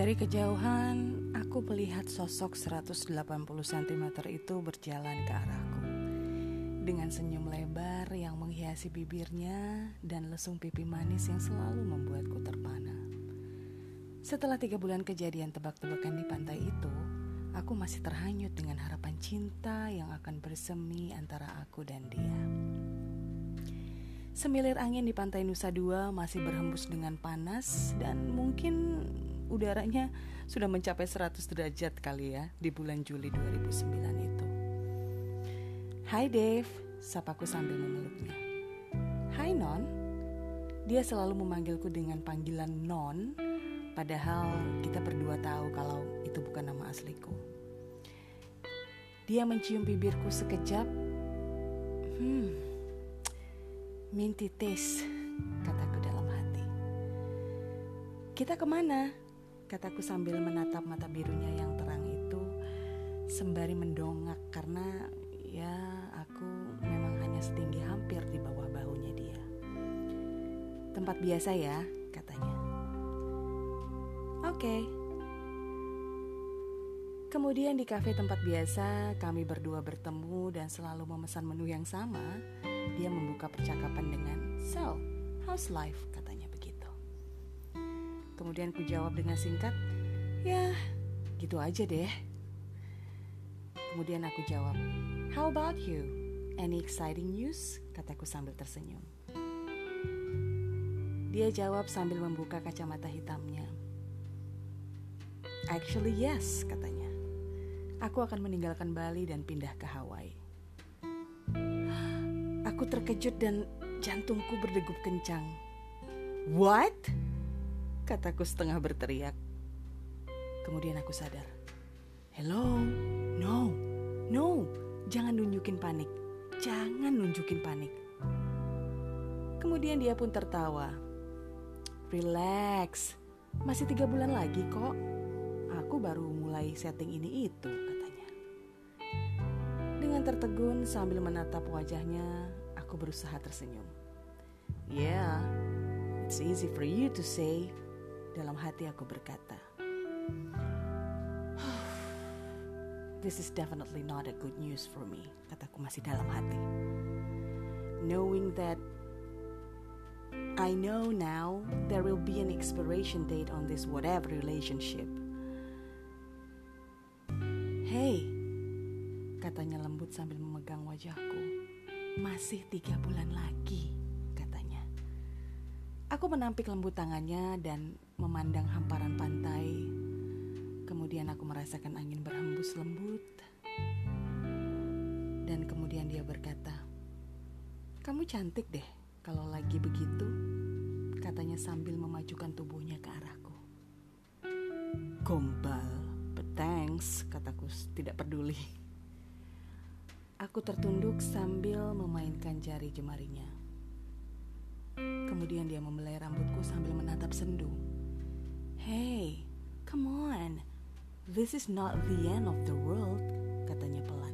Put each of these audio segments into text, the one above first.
Dari kejauhan, aku melihat sosok 180 cm itu berjalan ke arahku. Dengan senyum lebar yang menghiasi bibirnya dan lesung pipi manis yang selalu membuatku terpana. Setelah tiga bulan kejadian tebak-tebakan di pantai itu, aku masih terhanyut dengan harapan cinta yang akan bersemi antara aku dan dia. Semilir angin di pantai Nusa Dua masih berhembus dengan panas dan mungkin udaranya sudah mencapai 100 derajat kali ya di bulan Juli 2009 itu. Hai Dave, sapaku sambil memeluknya. Hai Non. Dia selalu memanggilku dengan panggilan Non, padahal kita berdua tahu kalau itu bukan nama asliku. Dia mencium bibirku sekejap. Hmm, minti tes, kataku dalam hati. Kita ke mana? Kataku sambil menatap mata birunya yang terang itu sembari mendongak karena ya aku memang hanya setinggi hampir di bawah bahunya dia. Tempat biasa ya, katanya. Oke. Kemudian di kafe tempat biasa, kami berdua bertemu dan selalu memesan menu yang sama. Dia membuka percakapan dengan, "So, how's life?" Kemudian ku jawab dengan singkat, ya gitu aja deh. Kemudian aku jawab, how about you? Any exciting news? Kataku sambil tersenyum. Dia jawab sambil membuka kacamata hitamnya. Actually yes, katanya. Aku akan meninggalkan Bali dan pindah ke Hawaii. Aku terkejut dan jantungku berdegup kencang. What? Kataku setengah berteriak. Kemudian aku sadar. Hello, no, no, jangan nunjukin panik. Jangan nunjukin panik. Kemudian dia pun tertawa. Relax, masih tiga bulan lagi kok. Aku baru mulai setting ini itu, katanya. Dengan tertegun sambil menatap wajahnya, aku berusaha tersenyum. Yeah, it's easy for you to say, dalam hati aku berkata, This is definitely not a good news for me, kataku masih dalam hati. Knowing that I know now there will be an expiration date on this whatever relationship. Hey, katanya lembut sambil memegang wajahku. Masih tiga bulan lagi. Aku menampik lembut tangannya dan memandang hamparan pantai. Kemudian aku merasakan angin berhembus lembut. Dan kemudian dia berkata, "Kamu cantik deh kalau lagi begitu," katanya sambil memajukan tubuhnya ke arahku. Gombal, thanks, kataku tidak peduli. Aku tertunduk sambil memainkan jari jemarinya. Kemudian dia membelai rambutku sambil menatap sendu. Hey, come on. This is not the end of the world, katanya pelan.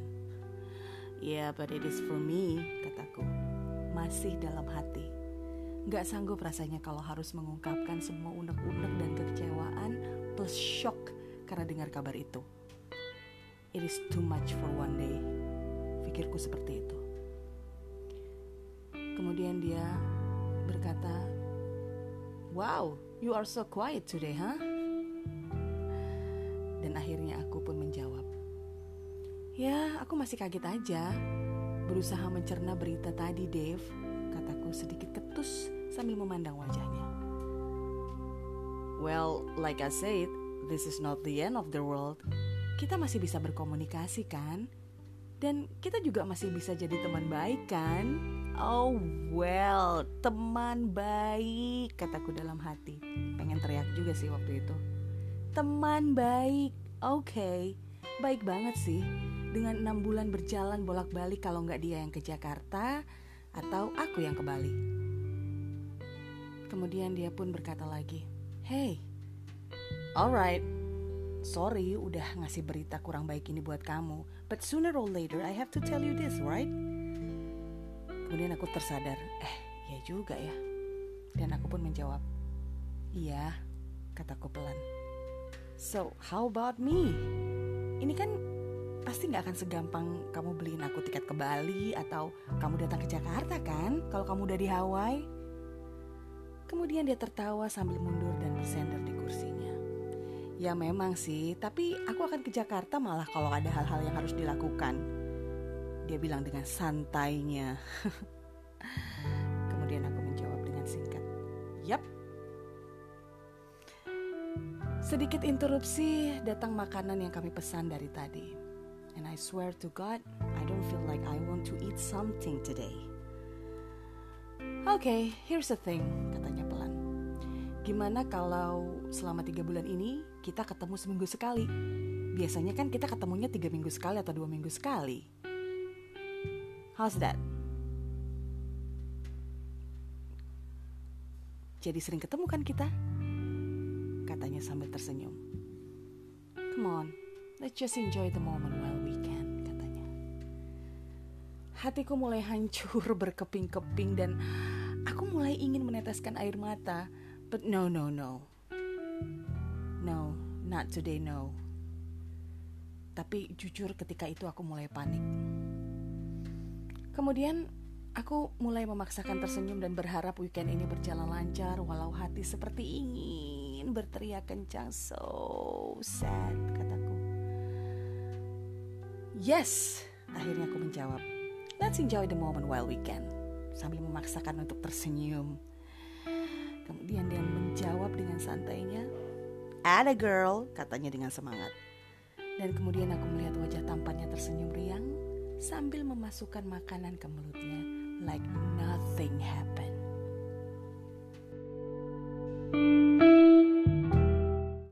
Yeah, but it is for me, kataku. Masih dalam hati. Gak sanggup rasanya kalau harus mengungkapkan semua unek-unek dan kekecewaan plus shock karena dengar kabar itu. It is too much for one day. Pikirku seperti itu. Kemudian dia berkata, Wow, you are so quiet today, huh? Dan akhirnya aku pun menjawab, Ya, aku masih kaget aja. Berusaha mencerna berita tadi, Dave. Kataku sedikit ketus sambil memandang wajahnya. Well, like I said, this is not the end of the world. Kita masih bisa berkomunikasi kan? Dan kita juga masih bisa jadi teman baik kan? Oh well, teman baik, kataku dalam hati. Pengen teriak juga sih waktu itu. Teman baik, oke, okay. baik banget sih. Dengan enam bulan berjalan bolak-balik kalau nggak dia yang ke Jakarta atau aku yang ke Bali. Kemudian dia pun berkata lagi, Hey, alright, sorry udah ngasih berita kurang baik ini buat kamu. But sooner or later I have to tell you this, right? Kemudian aku tersadar, eh ya juga ya. Dan aku pun menjawab, iya, kataku pelan. So, how about me? Ini kan pasti nggak akan segampang kamu beliin aku tiket ke Bali atau kamu datang ke Jakarta kan kalau kamu udah di Hawaii. Kemudian dia tertawa sambil mundur dan bersender di kursinya. Ya memang sih, tapi aku akan ke Jakarta malah kalau ada hal-hal yang harus dilakukan. Dia bilang dengan santainya. Kemudian aku menjawab dengan singkat. Yap. Sedikit interupsi, datang makanan yang kami pesan dari tadi. And I swear to God, I don't feel like I want to eat something today. Okay, here's the thing, katanya pelan. Gimana kalau selama tiga bulan ini kita ketemu seminggu sekali? Biasanya kan kita ketemunya tiga minggu sekali atau dua minggu sekali. How's that? Jadi sering ketemu kan kita? Katanya sambil tersenyum. Come on, let's just enjoy the moment while hatiku mulai hancur berkeping-keping dan aku mulai ingin meneteskan air mata. But no, no, no. No, not today, no. Tapi jujur ketika itu aku mulai panik. Kemudian aku mulai memaksakan tersenyum dan berharap weekend ini berjalan lancar walau hati seperti ingin berteriak kencang. So sad, kataku. Yes, akhirnya aku menjawab. Let's enjoy the moment while we can. Sambil memaksakan untuk tersenyum. Kemudian dia menjawab dengan santainya, Ada girl, katanya dengan semangat. Dan kemudian aku melihat wajah tampannya tersenyum riang sambil memasukkan makanan ke mulutnya like nothing happened.